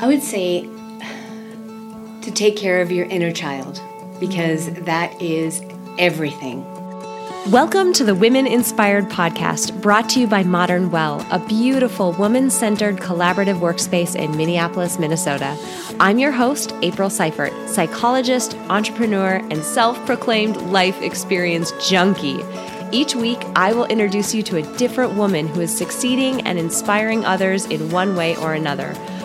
I would say to take care of your inner child because that is everything. Welcome to the Women Inspired Podcast, brought to you by Modern Well, a beautiful woman centered collaborative workspace in Minneapolis, Minnesota. I'm your host, April Seifert, psychologist, entrepreneur, and self proclaimed life experience junkie. Each week, I will introduce you to a different woman who is succeeding and inspiring others in one way or another.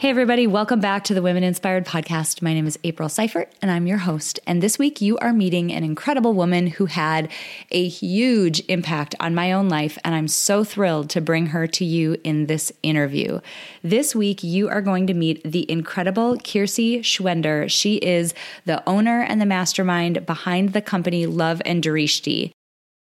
Hey, everybody, welcome back to the Women Inspired Podcast. My name is April Seifert, and I'm your host. And this week, you are meeting an incredible woman who had a huge impact on my own life, and I'm so thrilled to bring her to you in this interview. This week, you are going to meet the incredible Kiersey Schwender. She is the owner and the mastermind behind the company Love and Drishti.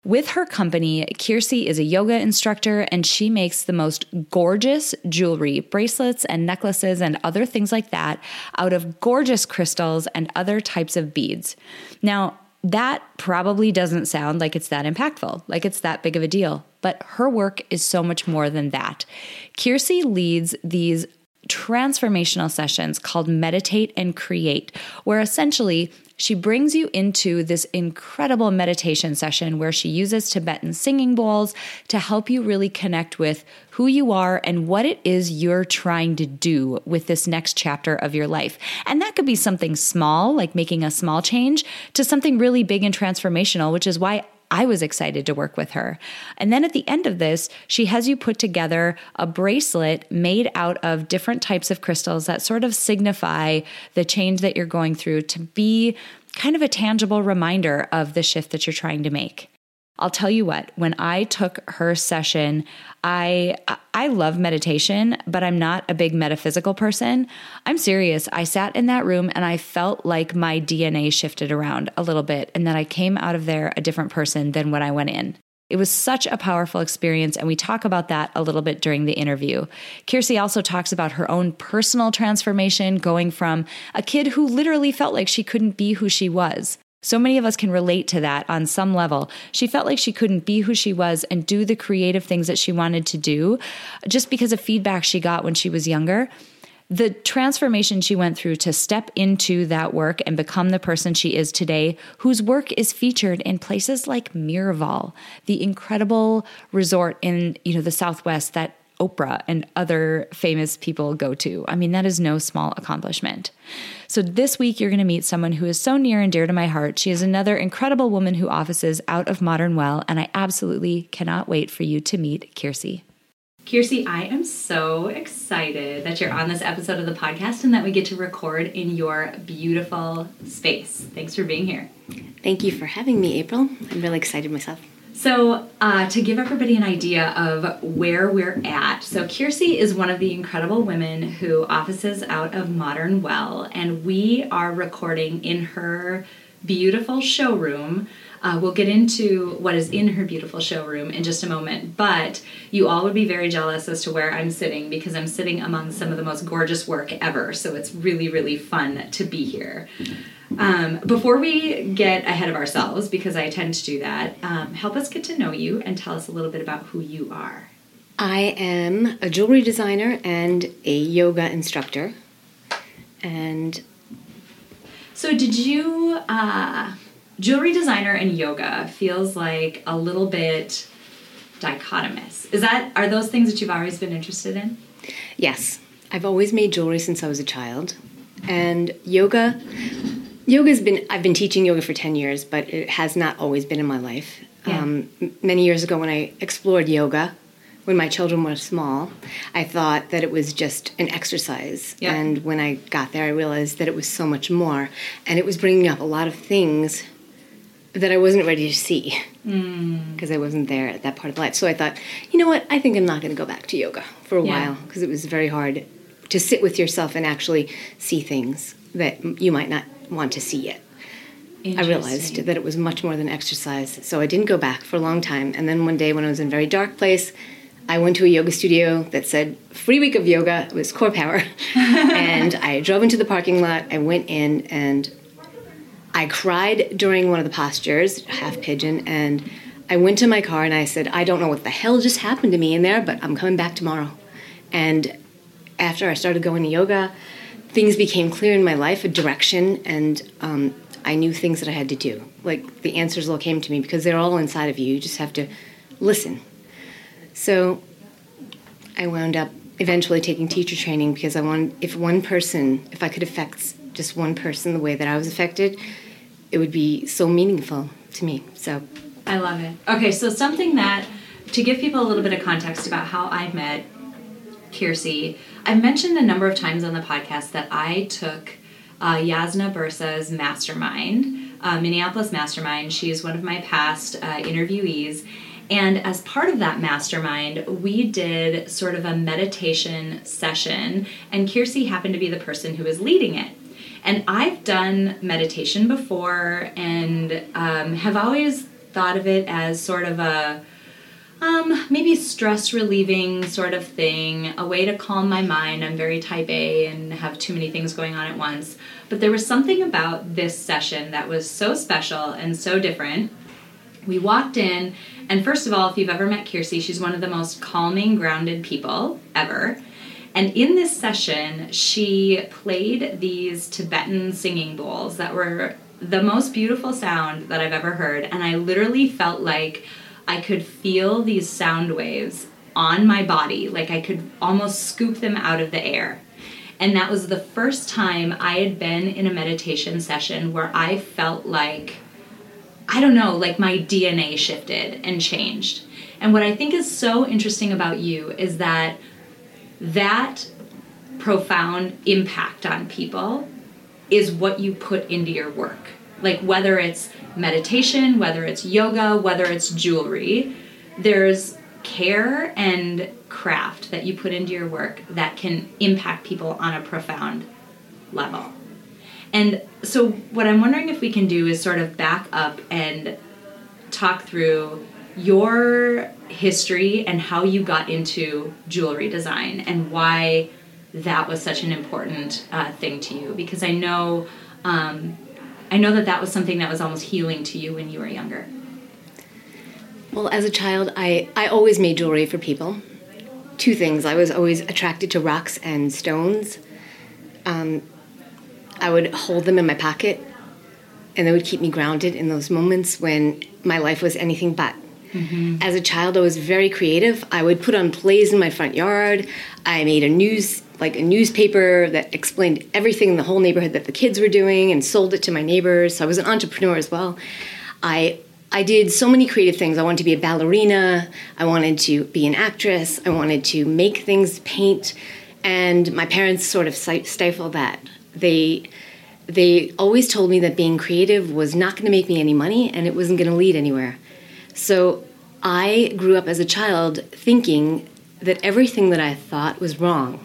With her company, Kiersey is a yoga instructor and she makes the most gorgeous jewelry, bracelets and necklaces and other things like that out of gorgeous crystals and other types of beads. Now, that probably doesn't sound like it's that impactful, like it's that big of a deal, but her work is so much more than that. Kiersey leads these transformational sessions called Meditate and Create, where essentially she brings you into this incredible meditation session where she uses Tibetan singing bowls to help you really connect with who you are and what it is you're trying to do with this next chapter of your life. And that could be something small, like making a small change, to something really big and transformational, which is why I was excited to work with her. And then at the end of this, she has you put together a bracelet made out of different types of crystals that sort of signify the change that you're going through to be kind of a tangible reminder of the shift that you're trying to make. I'll tell you what, when I took her session, I I love meditation, but I'm not a big metaphysical person. I'm serious. I sat in that room and I felt like my DNA shifted around a little bit and that I came out of there a different person than when I went in. It was such a powerful experience, and we talk about that a little bit during the interview. Kiersey also talks about her own personal transformation, going from a kid who literally felt like she couldn't be who she was so many of us can relate to that on some level. She felt like she couldn't be who she was and do the creative things that she wanted to do just because of feedback she got when she was younger. The transformation she went through to step into that work and become the person she is today, whose work is featured in places like Miraval, the incredible resort in, you know, the Southwest that Oprah and other famous people go to. I mean, that is no small accomplishment. So, this week, you're going to meet someone who is so near and dear to my heart. She is another incredible woman who offices out of Modern Well, and I absolutely cannot wait for you to meet Kiersey. Kiersey, I am so excited that you're on this episode of the podcast and that we get to record in your beautiful space. Thanks for being here. Thank you for having me, April. I'm really excited myself. So, uh, to give everybody an idea of where we're at, so Kiersey is one of the incredible women who offices out of Modern Well, and we are recording in her beautiful showroom. Uh, we'll get into what is in her beautiful showroom in just a moment, but you all would be very jealous as to where I'm sitting because I'm sitting among some of the most gorgeous work ever. So it's really, really fun to be here. Um, before we get ahead of ourselves, because I tend to do that, um, help us get to know you and tell us a little bit about who you are. I am a jewelry designer and a yoga instructor. And so, did you, uh, jewelry designer and yoga feels like a little bit dichotomous. Is that, are those things that you've always been interested in? Yes. I've always made jewelry since I was a child. And yoga Yoga's been I've been teaching yoga for 10 years, but it has not always been in my life. Yeah. Um, many years ago when I explored yoga, when my children were small, I thought that it was just an exercise. Yeah. And when I got there, I realized that it was so much more. And it was bringing up a lot of things that I wasn't ready to see because mm. I wasn't there at that part of life. So I thought, you know what? I think I'm not going to go back to yoga for a yeah. while because it was very hard to sit with yourself and actually see things that you might not want to see it. I realized that it was much more than exercise. So I didn't go back for a long time. And then one day when I was in a very dark place, I went to a yoga studio that said free week of yoga. It was CorePower. and I drove into the parking lot. I went in and I cried during one of the postures, half pigeon, and I went to my car and I said, I don't know what the hell just happened to me in there, but I'm coming back tomorrow. And after I started going to yoga, things became clear in my life, a direction, and um, I knew things that I had to do. Like the answers all came to me because they're all inside of you. You just have to listen. So I wound up eventually taking teacher training because I wanted, if one person, if I could affect just one person the way that I was affected, it would be so meaningful to me. So I love it. Okay, so something that, to give people a little bit of context about how I met Kiersey, I've mentioned a number of times on the podcast that I took uh, Yasna Bursa's mastermind, uh, Minneapolis Mastermind. She is one of my past uh, interviewees. And as part of that mastermind, we did sort of a meditation session, and Kiersey happened to be the person who was leading it. And I've done meditation before and um, have always thought of it as sort of a um, maybe stress relieving sort of thing, a way to calm my mind. I'm very type A and have too many things going on at once. But there was something about this session that was so special and so different. We walked in, and first of all, if you've ever met Kiersey, she's one of the most calming, grounded people ever. And in this session, she played these Tibetan singing bowls that were the most beautiful sound that I've ever heard. And I literally felt like I could feel these sound waves on my body, like I could almost scoop them out of the air. And that was the first time I had been in a meditation session where I felt like, I don't know, like my DNA shifted and changed. And what I think is so interesting about you is that that profound impact on people is what you put into your work. Like whether it's meditation, whether it's yoga, whether it's jewelry, there's care and craft that you put into your work that can impact people on a profound level. And so, what I'm wondering if we can do is sort of back up and talk through your history and how you got into jewelry design and why that was such an important uh, thing to you because I know um, I know that that was something that was almost healing to you when you were younger. Well, as a child, I, I always made jewelry for people. Two things. I was always attracted to rocks and stones. Um, I would hold them in my pocket, and they would keep me grounded in those moments when my life was anything but. Mm-hmm. As a child, I was very creative. I would put on plays in my front yard. I made a news like a newspaper that explained everything in the whole neighborhood that the kids were doing and sold it to my neighbors. So I was an entrepreneur as well. I I did so many creative things. I wanted to be a ballerina. I wanted to be an actress. I wanted to make things, paint, and my parents sort of stifled that. They they always told me that being creative was not going to make me any money and it wasn't going to lead anywhere. So I grew up as a child thinking that everything that I thought was wrong.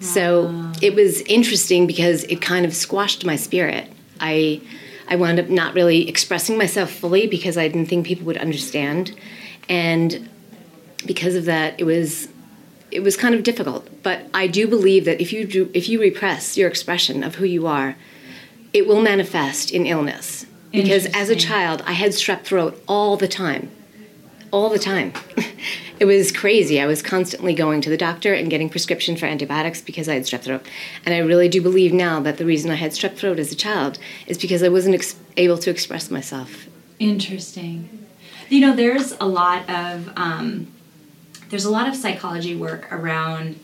So it was interesting because it kind of squashed my spirit. I I wound up not really expressing myself fully because I didn't think people would understand, and because of that, it was it was kind of difficult. But I do believe that if you do, if you repress your expression of who you are, it will manifest in illness because as a child, I had strep throat all the time. All the time. it was crazy. I was constantly going to the doctor and getting prescription for antibiotics because I had strep throat. And I really do believe now that the reason I had strep throat as a child is because I wasn't ex- able to express myself. Interesting. You know, there's a lot of um, there's a lot of psychology work around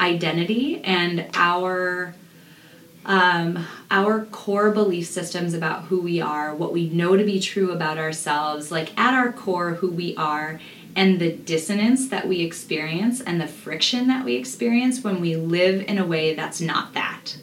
identity and our um, our core belief systems about who we are, what we know to be true about ourselves, like at our core, who we are, and the dissonance that we experience and the friction that we experience when we live in a way that's not that.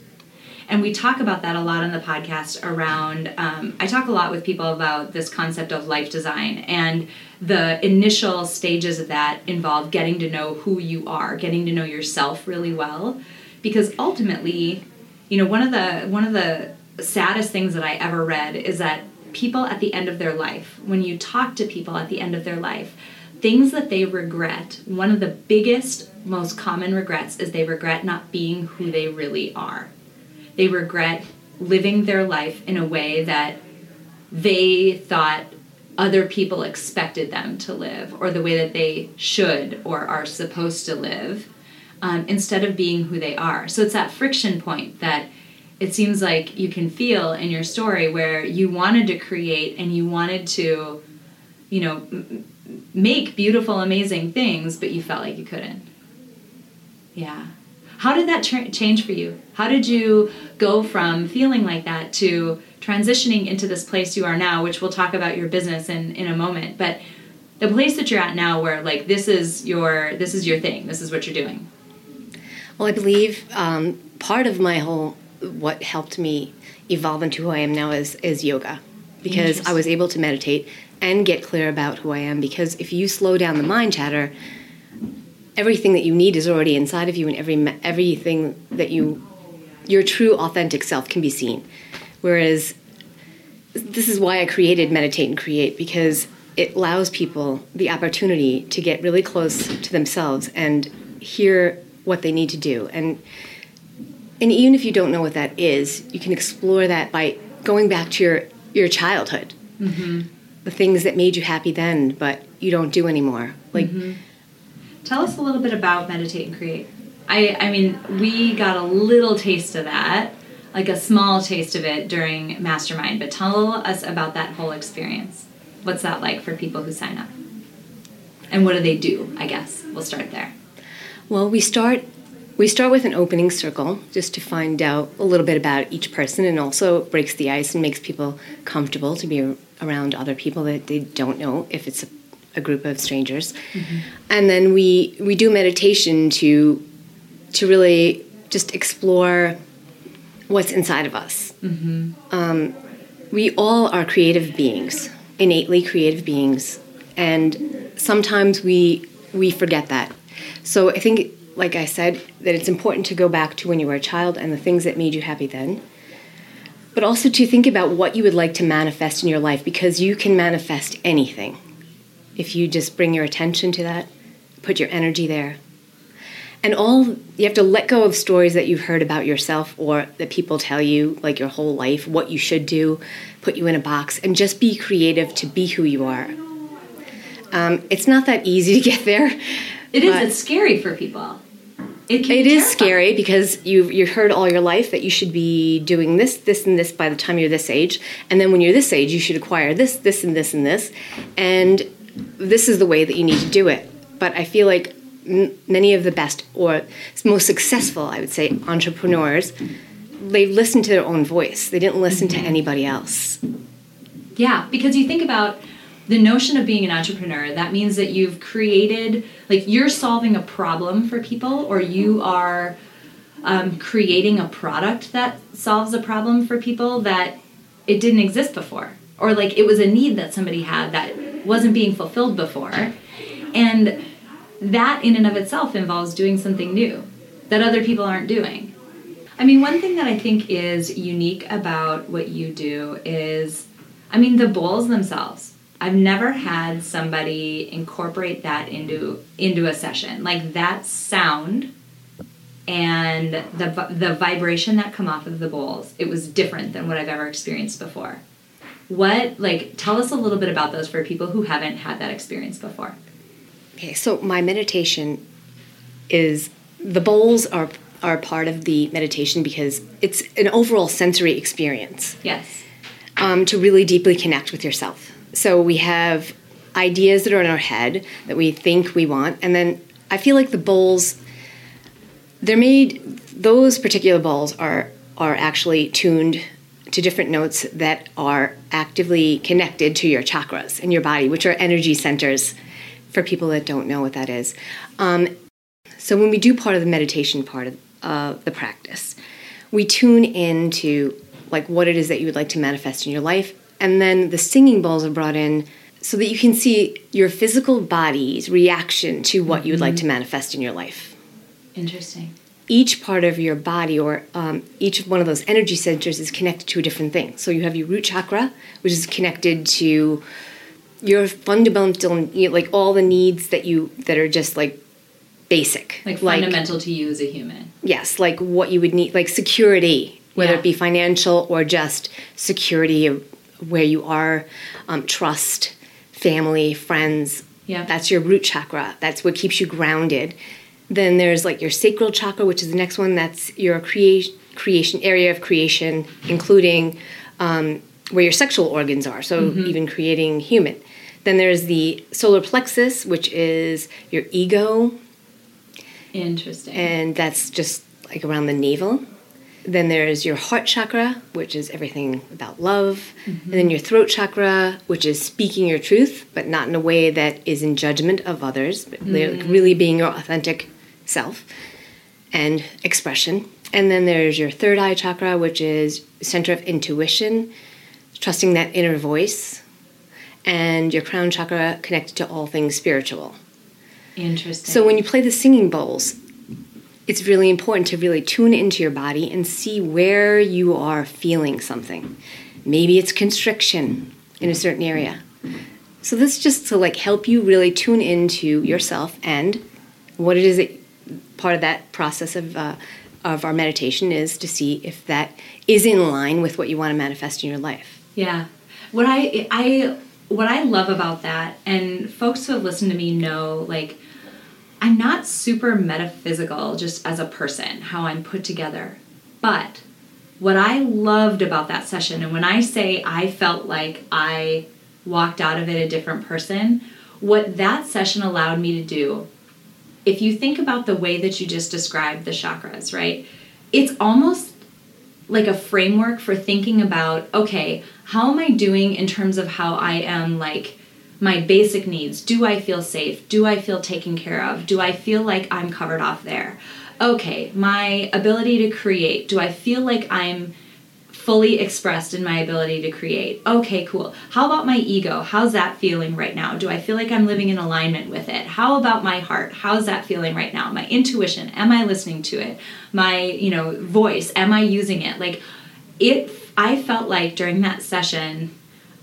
And we talk about that a lot on the podcast around, um, I talk a lot with people about this concept of life design. And the initial stages of that involve getting to know who you are, getting to know yourself really well because ultimately, you know, one of the one of the saddest things that I ever read is that people at the end of their life, when you talk to people at the end of their life, things that they regret, one of the biggest, most common regrets is they regret not being who they really are. They regret living their life in a way that they thought other people expected them to live or the way that they should or are supposed to live um, instead of being who they are. So it's that friction point that it seems like you can feel in your story where you wanted to create and you wanted to, you know, m- make beautiful, amazing things, but you felt like you couldn't. Yeah. How did that tra- change for you? How did you go from feeling like that to transitioning into this place you are now, which we'll talk about your business in, in a moment, but the place that you're at now where like this is your this is your thing, this is what you're doing. Well, I believe um, part of my whole what helped me evolve into who I am now is is yoga. Because I was able to meditate and get clear about who I am because if you slow down the mind chatter everything that you need is already inside of you and every everything that you your true authentic self can be seen. Whereas this is why I created meditate and create because it allows people the opportunity to get really close to themselves and hear what they need to do and and even if you don't know what that is, you can explore that by going back to your your childhood, mm-hmm. the things that made you happy then, but you don't do anymore. Like, mm-hmm. tell us a little bit about meditate and create. I I mean, we got a little taste of that, like a small taste of it during Mastermind. But tell us about that whole experience. What's that like for people who sign up? And what do they do? I guess we'll start there. Well, we start we start with an opening circle just to find out a little bit about each person and also breaks the ice and makes people comfortable to be around other people that they don't know if it's a, a group of strangers. Mm-hmm. And then we we do meditation to to really just explore what's inside of us. Mm-hmm. Um, we all are creative beings, innately creative beings, and sometimes we we forget that. So I think like I said, that it's important to go back to when you were a child and the things that made you happy then. But also to think about what you would like to manifest in your life because you can manifest anything if you just bring your attention to that, put your energy there. And all you have to let go of stories that you've heard about yourself or that people tell you like your whole life, what you should do, put you in a box, and just be creative to be who you are. Um, it's not that easy to get there. It is. It's scary for people. It, it is scary because you've you've heard all your life that you should be doing this, this, and this by the time you're this age, and then when you're this age, you should acquire this, this, and this, and this, and this is the way that you need to do it. But I feel like m- many of the best or most successful, I would say, entrepreneurs, they listened to their own voice. They didn't listen mm-hmm. to anybody else. Yeah, because you think about the notion of being an entrepreneur that means that you've created like you're solving a problem for people or you are um, creating a product that solves a problem for people that it didn't exist before. Or like it was a need that somebody had that wasn't being fulfilled before. And that in and of itself involves doing something new that other people aren't doing. I mean one thing that i think is unique about what you do is i mean the bowls themselves I've never had somebody incorporate that into into a session. Like that sound and the the vibration that come off of the bowls. It was different than what I've ever experienced before. What like tell us a little bit about those for people who haven't had that experience before. Okay, so my meditation is the bowls are are part of the meditation because it's an overall sensory experience. Yes. Um, to really deeply connect with yourself. So we have ideas that are in our head that we think we want, and then I feel like the bowls they're made those particular bowls are are actually tuned to different notes that are actively connected to your chakras in your body, which are energy centers for people that don't know what that is. Um, so when we do part of the meditation part of uh, the practice, we tune into like what it is that you would like to manifest in your life and then the singing bowls are brought in so that you can see your physical body's reaction to what mm-hmm. you would like to mm-hmm. manifest in your life. Interesting. each part of your body or um, each one of those energy centers is connected to a different thing. So you have your root chakra, which is connected to your fundamental, you know, like all the needs that you that are just like basic, like fundamental to you as a human. Yes, like what you would need, like security, whether Yeah. it be financial or just security of where you are, um, trust, family, friends. Yeah. That's your root chakra. That's what keeps you grounded. Then there's like your sacral chakra, which is the next one. That's your creation creation area of creation, including um, where your sexual organs are. So even creating human. Then there's the solar plexus, which is your ego, Interesting. and that's just like around the navel. Then there's your heart chakra, which is everything about love. Mm-hmm. And then your throat chakra, which is speaking your truth, but not in a way that is in judgment of others, but like mm-hmm. really being your authentic self and expression. And then there's your third eye chakra, which is center of intuition, trusting that inner voice. And your crown chakra connected to all things spiritual. Interesting. So when you play the singing bowls, it's really important to really tune into your body and see where you are feeling something. Maybe it's constriction in a certain area. So this is just to like help you really tune into yourself and what it is that part of that process of uh, of our meditation is to see if that is in line with what you want to manifest in your life. Yeah. What I I what I love about that and folks who have listened to me know like I'm not super metaphysical just as a person, how I'm put together. But what I loved about that session and when I say I felt like I walked out of it a different person, what that session allowed me to do if you think about the way that you just described the chakras, right? It's almost like a framework for thinking about okay, how am I doing in terms of how I am like my basic needs? Do I feel safe? Do I feel taken care of? Do I feel like I'm covered off there? Okay, my ability to create. Do I feel like I'm fully expressed in my ability to create. Okay, cool. How about my ego? How's that feeling right now? Do I feel like I'm living in alignment with it? How about my heart? How's that feeling right now? My intuition, am I listening to it? My, you know, voice, am I using it? Like it I felt like during that session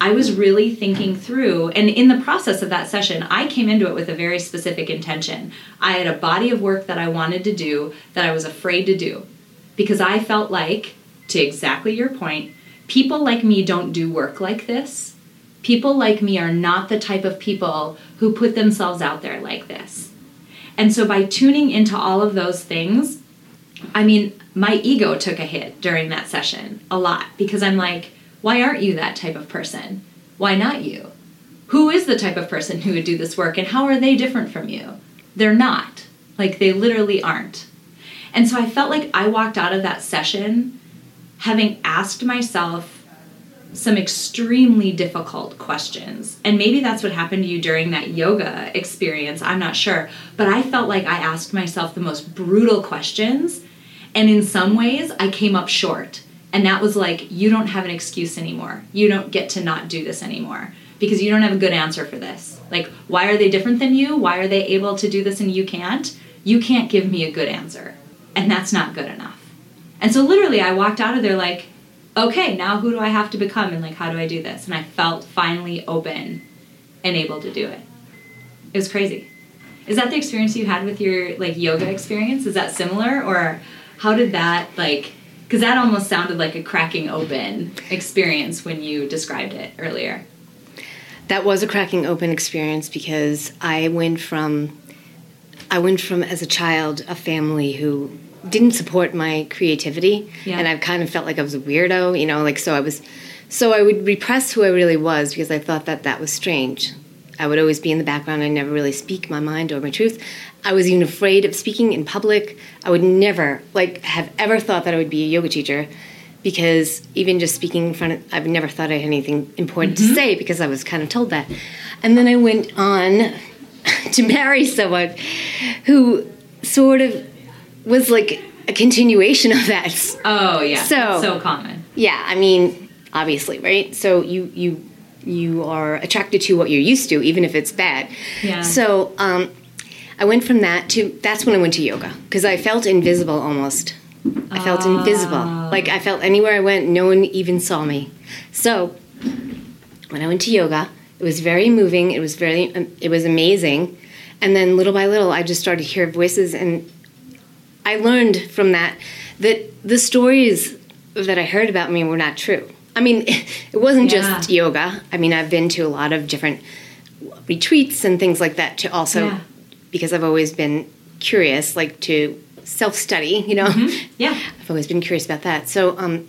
I was really thinking through, and in the process of that session, I came into it with a very specific intention. I had a body of work that I wanted to do that I was afraid to do because I felt like, to exactly your point, people like me don't do work like this. People like me are not the type of people who put themselves out there like this. And so by tuning into all of those things, I mean, my ego took a hit during that session a lot because I'm like, why aren't you that type of person? Why not you? Who is the type of person who would do this work and how are they different from you? They're not. Like, they literally aren't. And so I felt like I walked out of that session having asked myself some extremely difficult questions. And maybe that's what happened to you during that yoga experience. I'm not sure. But I felt like I asked myself the most brutal questions. And in some ways, I came up short. And that was like, you don't have an excuse anymore. You don't get to not do this anymore because you don't have a good answer for this. Like, why are they different than you? Why are they able to do this and you can't? You can't give me a good answer. And that's not good enough. And so literally I walked out of there like, okay, now who do I have to become and like how do I do this? And I felt finally open and able to do it. It was crazy. Is that the experience you had with your like yoga experience? Is that similar or how did that like cuz that almost sounded like a cracking open experience when you described it earlier. That was a cracking open experience because I went from I went from as a child a family who didn't support my creativity Yeah. and I've kind of felt like I was a weirdo, you know, like so I was so I would repress who I really was because I thought that that was strange. I would always be in the background. I never really speak my mind or my truth. I was even afraid of speaking in public. I would never like have ever thought that I would be a yoga teacher because even just speaking in front of I've never thought I had anything important to say because I was kind of told that. And then I went on to marry someone who sort of was like a continuation of that. Oh yeah. So- so common. Yeah, I mean, obviously, right? So you you you are attracted to what you're used to, even if it's bad. Yeah. So um, I went from that to that's when I went to yoga because I felt invisible almost. I felt invisible. Like I felt anywhere I went, no one even saw me. So when I went to yoga, it was very moving. It was very, um, it was amazing. And then little by little, I just started to hear voices, and I learned from that that the stories that I heard about me were not true. I mean, it wasn't Yeah. just yoga. I mean, I've been to a lot of different retreats and things like that to also, Yeah. Because I've always been curious, like to self study, you know? Yeah. I've always been curious about that. So um,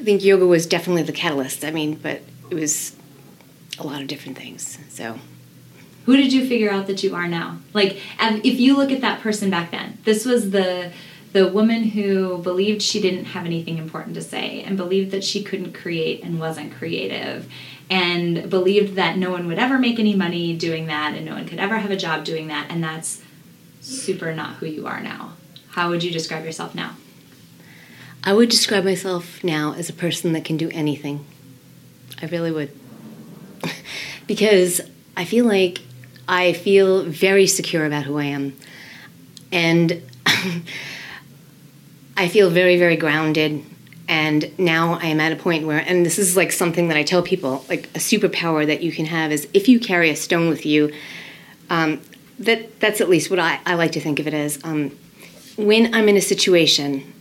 I think yoga was definitely the catalyst. I mean, but it was a lot of different things. So Who did you figure out that you are now? Like, if you look at that person back then, this was the the woman who believed she didn't have anything important to say and believed that she couldn't create and wasn't creative and believed that no one would ever make any money doing that and no one could ever have a job doing that and that's super not who you are now. How would you describe yourself now? I would describe myself now as a person that can do anything. I really would. because I feel like I feel very secure about who I am. And I feel very, very grounded. And now I am at a point where, and this is like something that I tell people, like a superpower that you can have is if you carry a stone with you, um, that that's at least what I, I like to think of it as. Um, when I'm in a situation,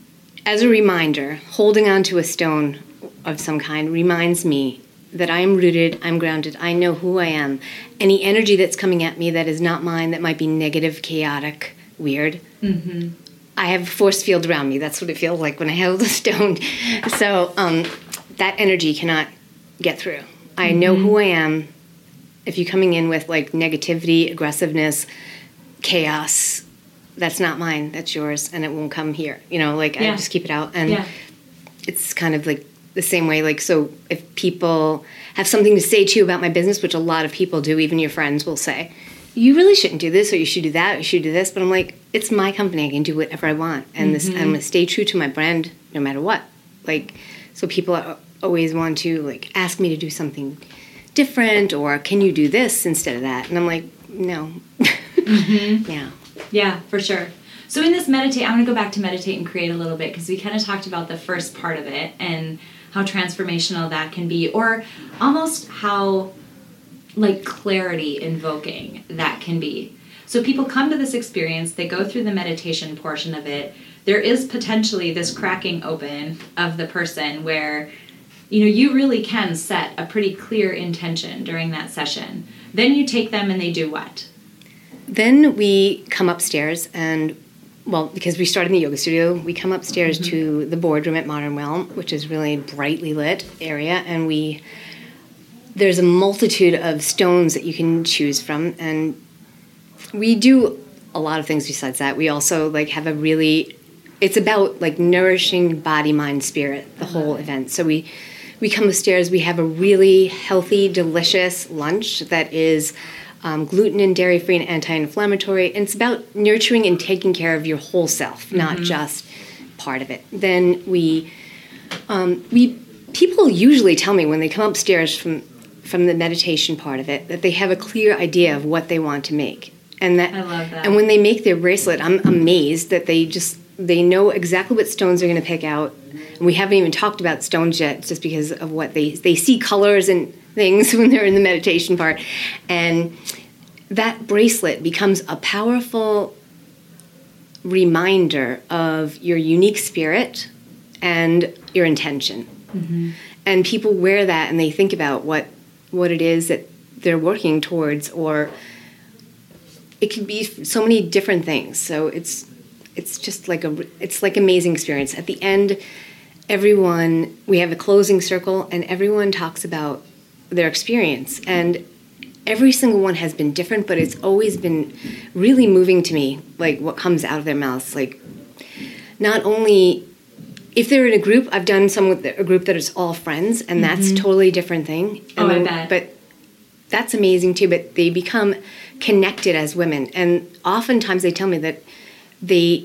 as a reminder, holding on to a stone of some kind reminds me that I am rooted, I'm grounded, I know who I am. Any energy that's coming at me that is not mine, that might be negative, chaotic, weird, I have a force field around me. That's what it feels like when I hold a stone. So um, that energy cannot get through. I know who I am. If you're coming in with like negativity, aggressiveness, chaos, that's not mine. That's yours, and it won't come here. You know, like Yeah. I just keep it out. And Yeah. it's kind of like the same way. Like, so if people have something to say to you about my business, which a lot of people do, even your friends will say, you really shouldn't do this, or you should do that, or you should do this. But I'm like, it's my company. I can do whatever I want, and this I'm mm-hmm. going to stay true to my brand no matter what. Like, so people are, always want to like ask me to do something different, or can you do this instead of that? And I'm like, no, mm-hmm. yeah. Yeah, for sure. So in this meditate, I'm gonna go back to meditate and create a little bit because we kind of talked about the first part of it and how transformational that can be, or almost how like clarity invoking that can be. So people come to this experience, they go through the meditation portion of it. There is potentially this cracking open of the person where you know you really can set a pretty clear intention during that session. Then you take them and they do what? Then we come upstairs and well, because we started in the yoga studio, we come upstairs mm-hmm. to the boardroom at Modern Well, which is really brightly lit area, and we there's a multitude of stones that you can choose from, and we do a lot of things besides that. We also like have a really it's about like nourishing body, mind, spirit, the whole event. So we we come upstairs, we have a really healthy, delicious lunch that is um, gluten and dairy free and anti inflammatory. And it's about nurturing and taking care of your whole self, not just part of it. Then we, um, we people usually tell me when they come upstairs from from the meditation part of it that they have a clear idea of what they want to make. And that, I love that. and when they make their bracelet, I'm amazed that they just they know exactly what stones they're going to pick out. And we haven't even talked about stones yet, just because of what they they see colors and things when they're in the meditation part, and that bracelet becomes a powerful reminder of your unique spirit and your intention. Mm-hmm. And people wear that and they think about what what it is that they're working towards, or it can be so many different things. So it's it's just like a it's like amazing experience. At the end, everyone we have a closing circle, and everyone talks about their experience and every single one has been different but it's always been really moving to me like what comes out of their mouths like not only if they're in a group i've done some with a group that is all friends and that's a totally different thing Oh, and I bet. but that's amazing too but they become connected as women and oftentimes they tell me that they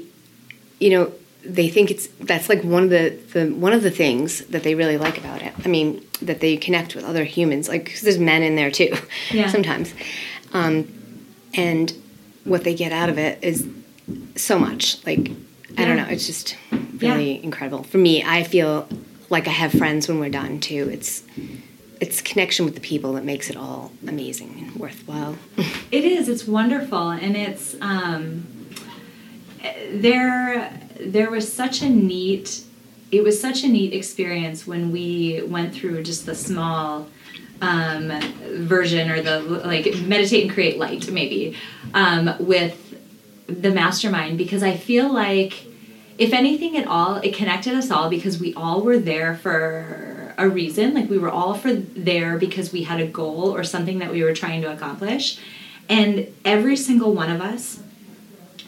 you know they think it's that's like one of the, the one of the things that they really like about it i mean that they connect with other humans like 'cause there's men in there too Yeah. sometimes um, and what they get out of it is so much. Like I don't know, it's just really yeah. incredible. For me, I feel like I have friends when we're done too. It's it's connection with the people that makes it all amazing and worthwhile. it is. It's wonderful, and it's um, there. There was such a neat. It was such a neat experience when we went through just the small um, version or the like meditate and create light maybe um, with the mastermind because I feel like if anything at all, it connected us all because we all were there for a reason. Like we were all for there because we had a goal or something that we were trying to accomplish. And every single one of us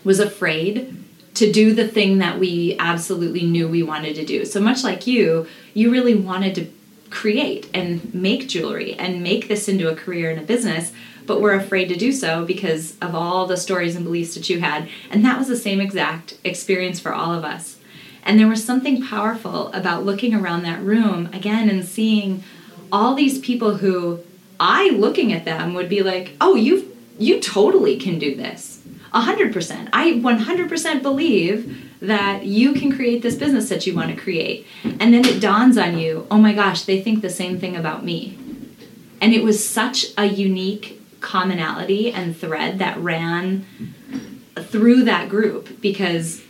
was afraid to do the thing that we absolutely knew we wanted to do. So much like you, you really wanted to create and make jewelry and make this into a career and a business but were afraid to do so because of all the stories and beliefs that you had. And that was the same exact experience for all of us. And there was something powerful about looking around that room again and seeing all these people who I looking at them would be like, "Oh, you you totally can do this." 100%. I 100% believe that you can create this business that you want to create. And then it dawns on you, "Oh my gosh, they think the same thing about me." And it was such a unique commonality and thread that ran through that group because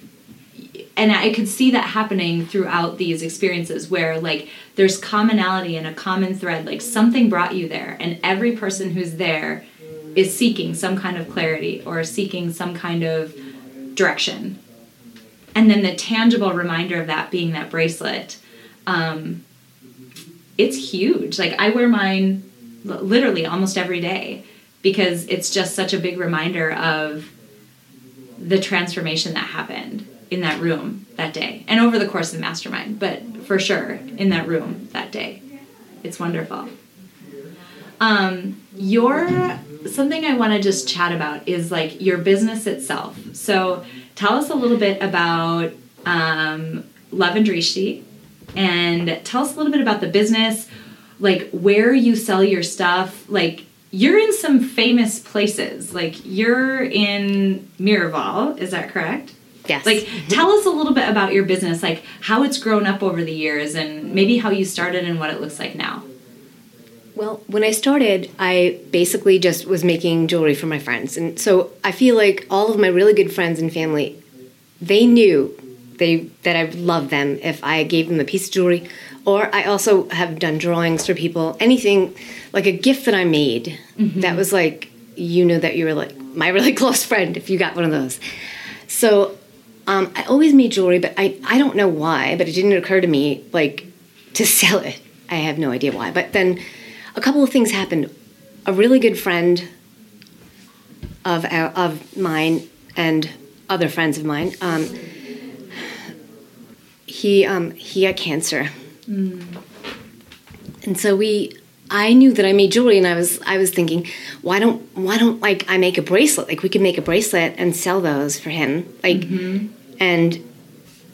and I could see that happening throughout these experiences where like there's commonality and a common thread like something brought you there and every person who's there is seeking some kind of clarity or seeking some kind of direction. And then the tangible reminder of that being that bracelet um, it's huge. Like i wear mine literally almost every day because it's just such a big reminder of the transformation that happened in that room that day and over the course of the mastermind but for sure in that room that day it's wonderful um, your something i want to just chat about is like your business itself so tell us a little bit about um, love and drishti and tell us a little bit about the business like where you sell your stuff like you're in some famous places. Like you're in Miraval, is that correct? Yes. Like tell us a little bit about your business, like how it's grown up over the years and maybe how you started and what it looks like now. Well, when I started, I basically just was making jewelry for my friends. And so I feel like all of my really good friends and family, they knew they that I would love them if I gave them a piece of jewelry or I also have done drawings for people, anything like a gift that I made mm-hmm. that was like, you knew that you were like my really close friend if you got one of those. So um, I always made jewelry, but I, I don't know why, but it didn't occur to me like to sell it. I have no idea why. But then a couple of things happened. A really good friend of our, of mine and other friends of mine, um, he um, he had cancer Mm. And so we I knew that I made jewelry and I was I was thinking, why don't why don't like I make a bracelet? Like we could make a bracelet and sell those for him. Like mm-hmm. and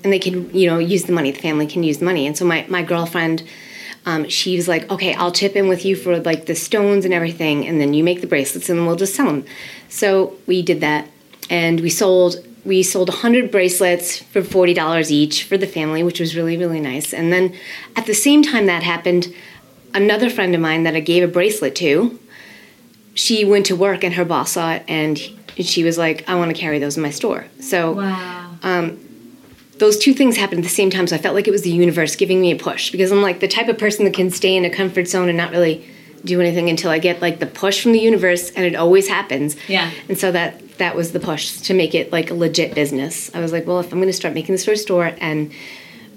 and they can, you know, use the money. The family can use the money. And so my, my girlfriend, um, she was like, okay, I'll chip in with you for like the stones and everything, and then you make the bracelets and we'll just sell them. So we did that, and we sold we sold 100 bracelets for $40 each for the family, which was really, really nice. And then at the same time that happened, another friend of mine that I gave a bracelet to, she went to work and her boss saw it and she was like, I want to carry those in my store. So, wow. um, those two things happened at the same time. So I felt like it was the universe giving me a push because I'm like the type of person that can stay in a comfort zone and not really do anything until I get like the push from the universe, and it always happens. Yeah. And so that that was the push to make it like a legit business. I was like, well, if I'm going to start making this for a store and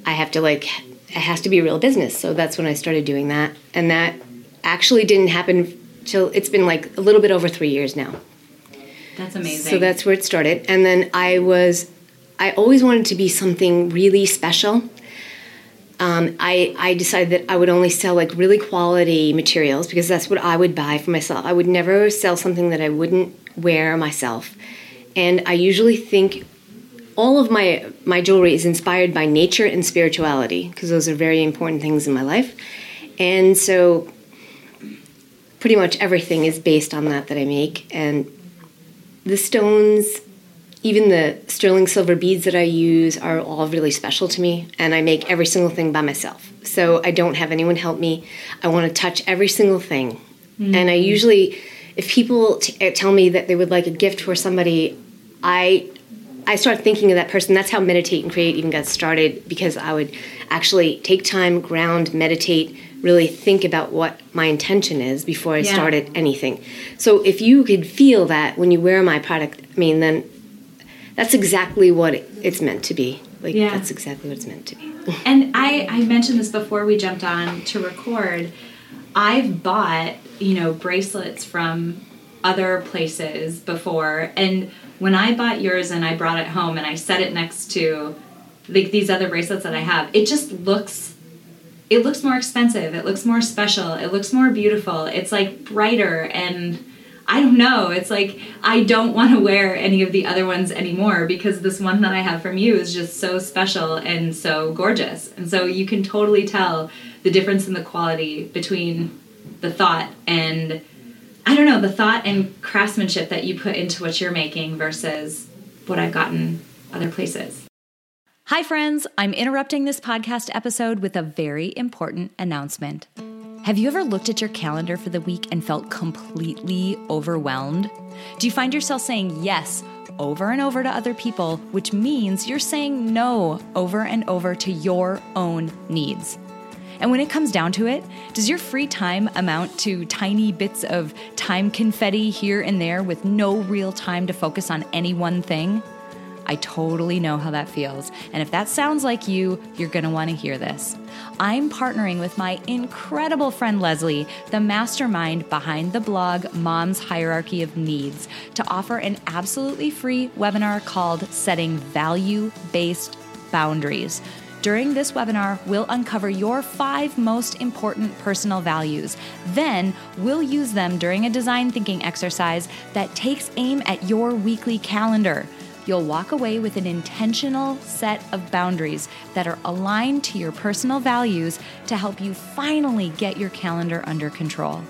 I have to like, it has to be a real business. So that's when I started doing that. And that actually didn't happen till it's been like a little bit over three years now. That's amazing. So that's where it started. And then I was, I always wanted to be something really special. Um, I, I decided that I would only sell like really quality materials because that's what I would buy for myself. I would never sell something that I wouldn't wear myself. And I usually think all of my my jewelry is inspired by nature and spirituality because those are very important things in my life. And so pretty much everything is based on that that I make and the stones, even the sterling silver beads that I use, are all really special to me, and I make every single thing by myself. So I don't have anyone help me. I want to touch every single thing, mm-hmm. and I usually, if people t- tell me that they would like a gift for somebody, I I start thinking of that person. That's how meditate and create even got started because I would actually take time, ground, meditate, really think about what my intention is before I yeah. started anything. So if you could feel that when you wear my product, I mean, then that's exactly what it's meant to be. Like yeah. that's exactly what it's meant to be. and I, I mentioned this before we jumped on to record. I've bought, you know, bracelets from other places before and when I bought yours and I brought it home and I set it next to like these other bracelets that I have, it just looks it looks more expensive. It looks more special. It looks more beautiful. It's like brighter and I don't know. It's like I don't want to wear any of the other ones anymore because this one that I have from you is just so special and so gorgeous. And so you can totally tell the difference in the quality between the thought and I don't know, the thought and craftsmanship that you put into what you're making versus what I've gotten other places. Hi, friends. I'm interrupting this podcast episode with a very important announcement. Have you ever looked at your calendar for the week and felt completely overwhelmed? Do you find yourself saying yes over and over to other people, which means you're saying no over and over to your own needs? And when it comes down to it, does your free time amount to tiny bits of time confetti here and there with no real time to focus on any one thing? I totally know how that feels. And if that sounds like you, you're going to want to hear this. I'm partnering with my incredible friend Leslie, the mastermind behind the blog Mom's Hierarchy of Needs, to offer an absolutely free webinar called Setting Value Based Boundaries during this webinar, we'll uncover your five most important personal values. Then, we'll use them during a design thinking exercise that takes aim at your weekly calendar. You'll walk away with an intentional set of boundaries that are aligned to your personal values to help you finally get your calendar under control.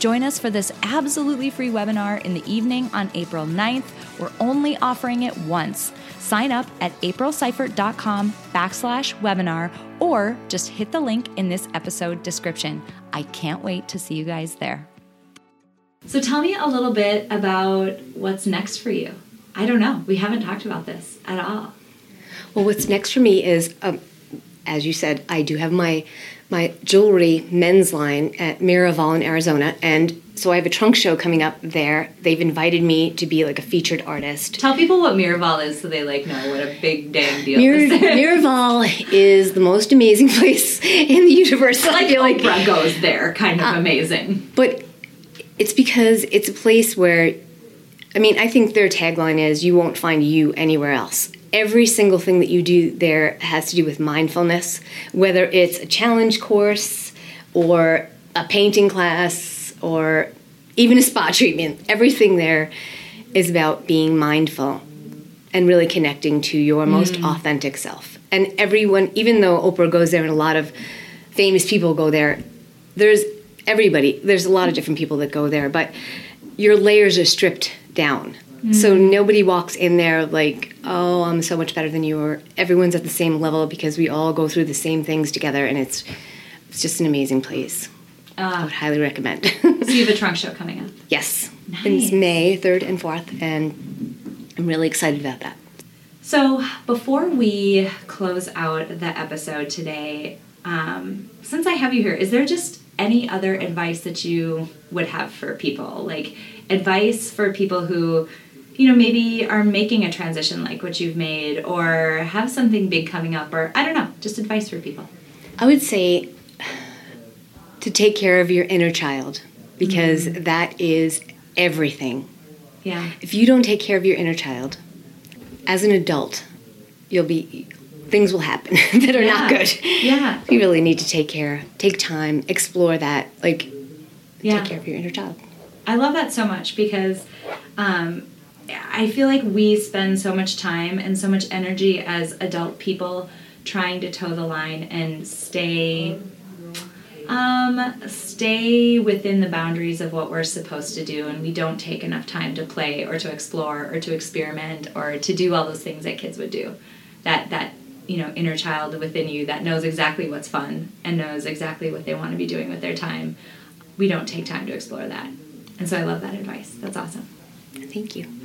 Join us for this absolutely free webinar in the evening on April 9th. We're only offering it once. Sign up at aprilseifert.com backslash webinar or just hit the link in this episode description. I can't wait to see you guys there. So tell me a little bit about what's next for you. I don't know. We haven't talked about this at all. Well, what's next for me is, um, as you said, I do have my my jewelry men's line at Miraval in Arizona, and so I have a trunk show coming up there. They've invited me to be like a featured artist. Tell people what Miraval is so they like know what a big dang deal Mir- this is. Miraval is the most amazing place in the universe. like I feel like Oprah goes there, kind of uh, amazing. But it's because it's a place where I mean, I think their tagline is you won't find you anywhere else every single thing that you do there has to do with mindfulness, whether it's a challenge course or a painting class or even a spa treatment. Everything there is about being mindful and really connecting to your most mm. authentic self. And everyone, even though Oprah goes there and a lot of famous people go there, there's everybody, there's a lot of different people that go there, but your layers are stripped down Mm. So nobody walks in there like, oh, I'm so much better than you, or everyone's at the same level because we all go through the same things together, and it's it's just an amazing place. Uh, I would highly recommend. so you have a trunk show coming up. Yes, nice. it's May third and fourth, and I'm really excited about that. So before we close out the episode today, um, since I have you here, is there just any other advice that you would have for people? Like advice for people who you know, maybe are making a transition like what you've made or have something big coming up or I don't know, just advice for people. I would say to take care of your inner child because mm-hmm. that is everything. Yeah. If you don't take care of your inner child, as an adult, you'll be things will happen that are yeah. not good. Yeah. You really need to take care, take time, explore that, like yeah. take care of your inner child. I love that so much because um, I feel like we spend so much time and so much energy as adult people trying to toe the line and stay um, stay within the boundaries of what we're supposed to do, and we don't take enough time to play or to explore or to experiment or to do all those things that kids would do. That that you know inner child within you that knows exactly what's fun and knows exactly what they want to be doing with their time. We don't take time to explore that, and so I love that advice. That's awesome. Thank you.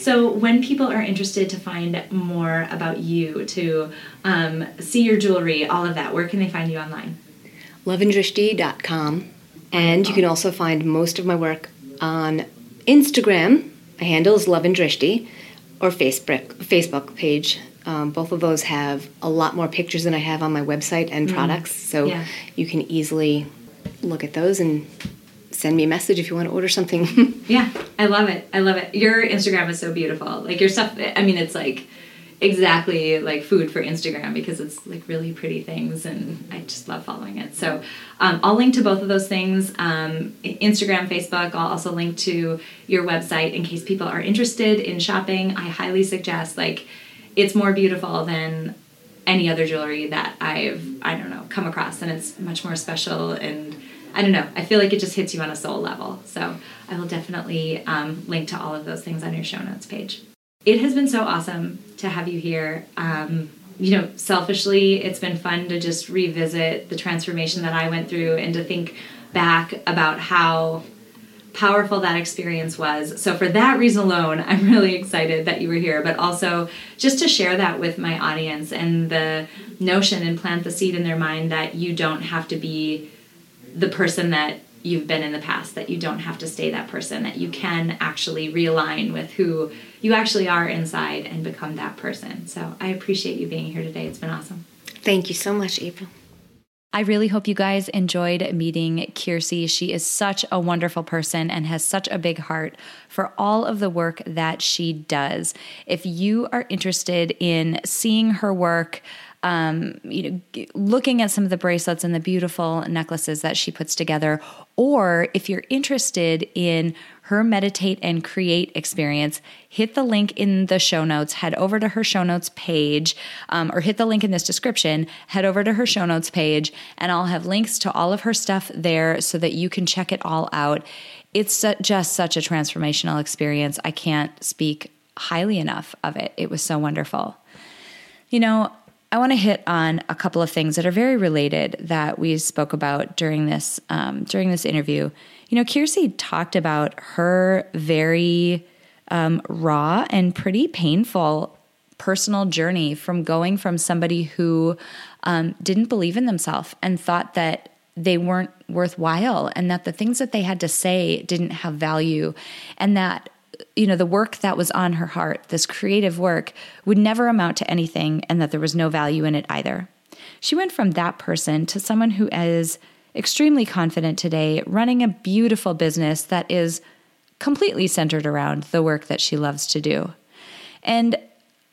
So, when people are interested to find more about you, to um, see your jewelry, all of that, where can they find you online? loveandrishti.com. And you can also find most of my work on Instagram. My handle is Love and Drishti, or Facebook Facebook page. Um, both of those have a lot more pictures than I have on my website and mm. products, so yeah. you can easily look at those and send me a message if you want to order something. yeah, I love it. I love it. Your Instagram is so beautiful. Like your stuff. I mean, it's like exactly like food for Instagram because it's like really pretty things and I just love following it. So um, I'll link to both of those things um, Instagram, Facebook. I'll also link to your website in case people are interested in shopping. I highly suggest, like, it's more beautiful than any other jewelry that I've, I don't know, come across and it's much more special and I don't know. I feel like it just hits you on a soul level. So I will definitely um, link to all of those things on your show notes page. It has been so awesome to have you here. Um, you know, selfishly, it's been fun to just revisit the transformation that I went through and to think back about how powerful that experience was. So, for that reason alone, I'm really excited that you were here, but also just to share that with my audience and the notion and plant the seed in their mind that you don't have to be the person that you've been in the past, that you don't have to stay that person, that you can actually realign with who you actually are inside and become that person. So I appreciate you being here today. It's been awesome. Thank you so much, April. I really hope you guys enjoyed meeting Kiersey. She is such a wonderful person and has such a big heart for all of the work that she does. If you are interested in seeing her work, um, you know, looking at some of the bracelets and the beautiful necklaces that she puts together, or if you're interested in her meditate and create experience, hit the link in the show notes, head over to her show notes page, um, or hit the link in this description, head over to her show notes page, and I'll have links to all of her stuff there so that you can check it all out. It's just such a transformational experience. I can't speak highly enough of it. It was so wonderful. You know, I want to hit on a couple of things that are very related that we spoke about during this um, during this interview. You know, Kiersey talked about her very um, raw and pretty painful personal journey from going from somebody who um, didn't believe in themselves and thought that they weren't worthwhile and that the things that they had to say didn't have value and that you know, the work that was on her heart, this creative work, would never amount to anything and that there was no value in it either. She went from that person to someone who is extremely confident today, running a beautiful business that is completely centered around the work that she loves to do. And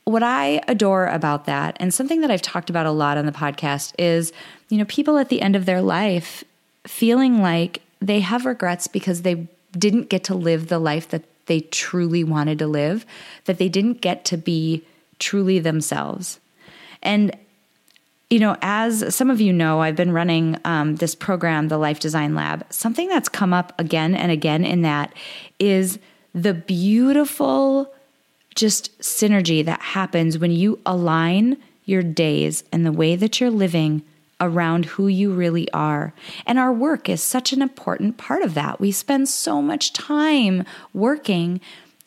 what I adore about that, and something that I've talked about a lot on the podcast, is you know, people at the end of their life feeling like they have regrets because they didn't get to live the life that they truly wanted to live, that they didn't get to be truly themselves. And you know, as some of you know, I've been running um, this program, the Life Design Lab. Something that's come up again and again in that is the beautiful just synergy that happens when you align your days and the way that you're living around who you really are. And our work is such an important part of that. We spend so much time working.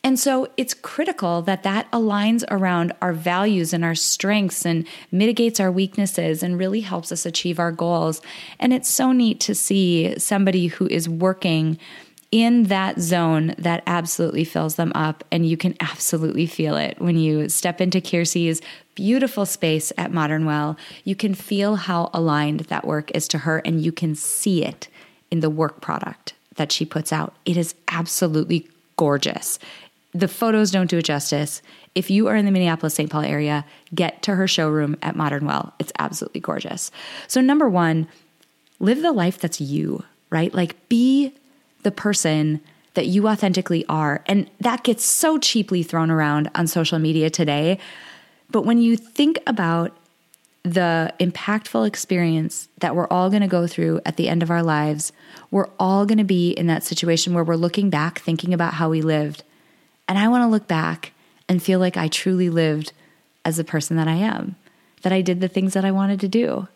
And so it's critical that that aligns around our values and our strengths and mitigates our weaknesses and really helps us achieve our goals. And it's so neat to see somebody who is working in that zone that absolutely fills them up. And you can absolutely feel it when you step into Kiersey's beautiful space at Modern Well. You can feel how aligned that work is to her, and you can see it in the work product that she puts out. It is absolutely gorgeous. The photos don't do it justice. If you are in the Minneapolis St. Paul area, get to her showroom at Modern Well. It's absolutely gorgeous. So, number one, live the life that's you, right? Like, be the person that you authentically are. And that gets so cheaply thrown around on social media today. But when you think about the impactful experience that we're all going to go through at the end of our lives. We're all going to be in that situation where we're looking back, thinking about how we lived. And I want to look back and feel like I truly lived as the person that I am, that I did the things that I wanted to do,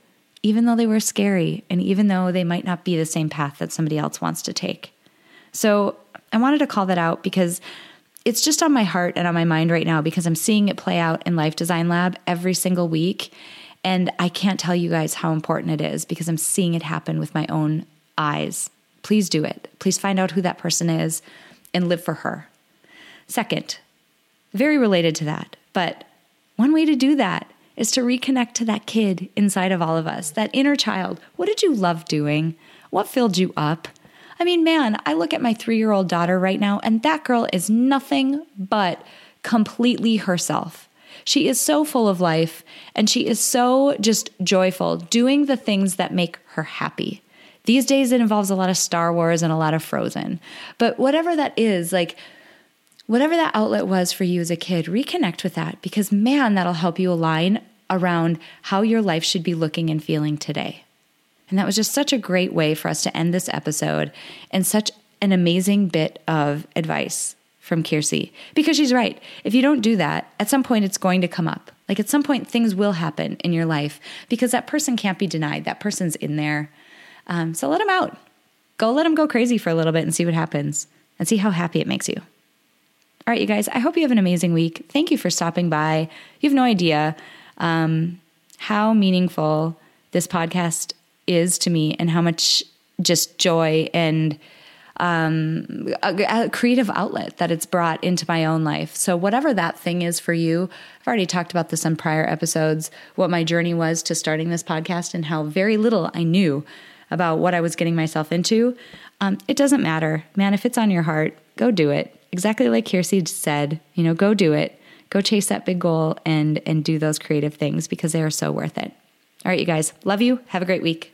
even though they were scary and even though they might not be the same path that somebody else wants to take. So I wanted to call that out because it's just on my heart and on my mind right now because I'm seeing it play out in Life Design Lab every single week. And I can't tell you guys how important it is because I'm seeing it happen with my own eyes. Please do it. Please find out who that person is and live for her. Second, very related to that, but one way to do that is to reconnect to that kid inside of all of us, that inner child. What did you love doing? What filled you up? I mean, man, I look at my three year old daughter right now, and that girl is nothing but completely herself. She is so full of life and she is so just joyful doing the things that make her happy. These days, it involves a lot of Star Wars and a lot of Frozen. But whatever that is, like, whatever that outlet was for you as a kid, reconnect with that because, man, that'll help you align around how your life should be looking and feeling today. And that was just such a great way for us to end this episode and such an amazing bit of advice from Kiersey because she's right. If you don't do that, at some point it's going to come up. Like at some point, things will happen in your life because that person can't be denied. That person's in there. Um, so let them out. Go let them go crazy for a little bit and see what happens and see how happy it makes you. All right, you guys, I hope you have an amazing week. Thank you for stopping by. You have no idea um, how meaningful this podcast is to me and how much just joy and um, a, a, creative outlet that it's brought into my own life. So, whatever that thing is for you, I've already talked about this on prior episodes what my journey was to starting this podcast and how very little I knew about what I was getting myself into. Um, it doesn't matter, man. If it's on your heart, go do it. Exactly like Kiersey said, you know, go do it. Go chase that big goal and and do those creative things because they are so worth it. All right, you guys. Love you. Have a great week.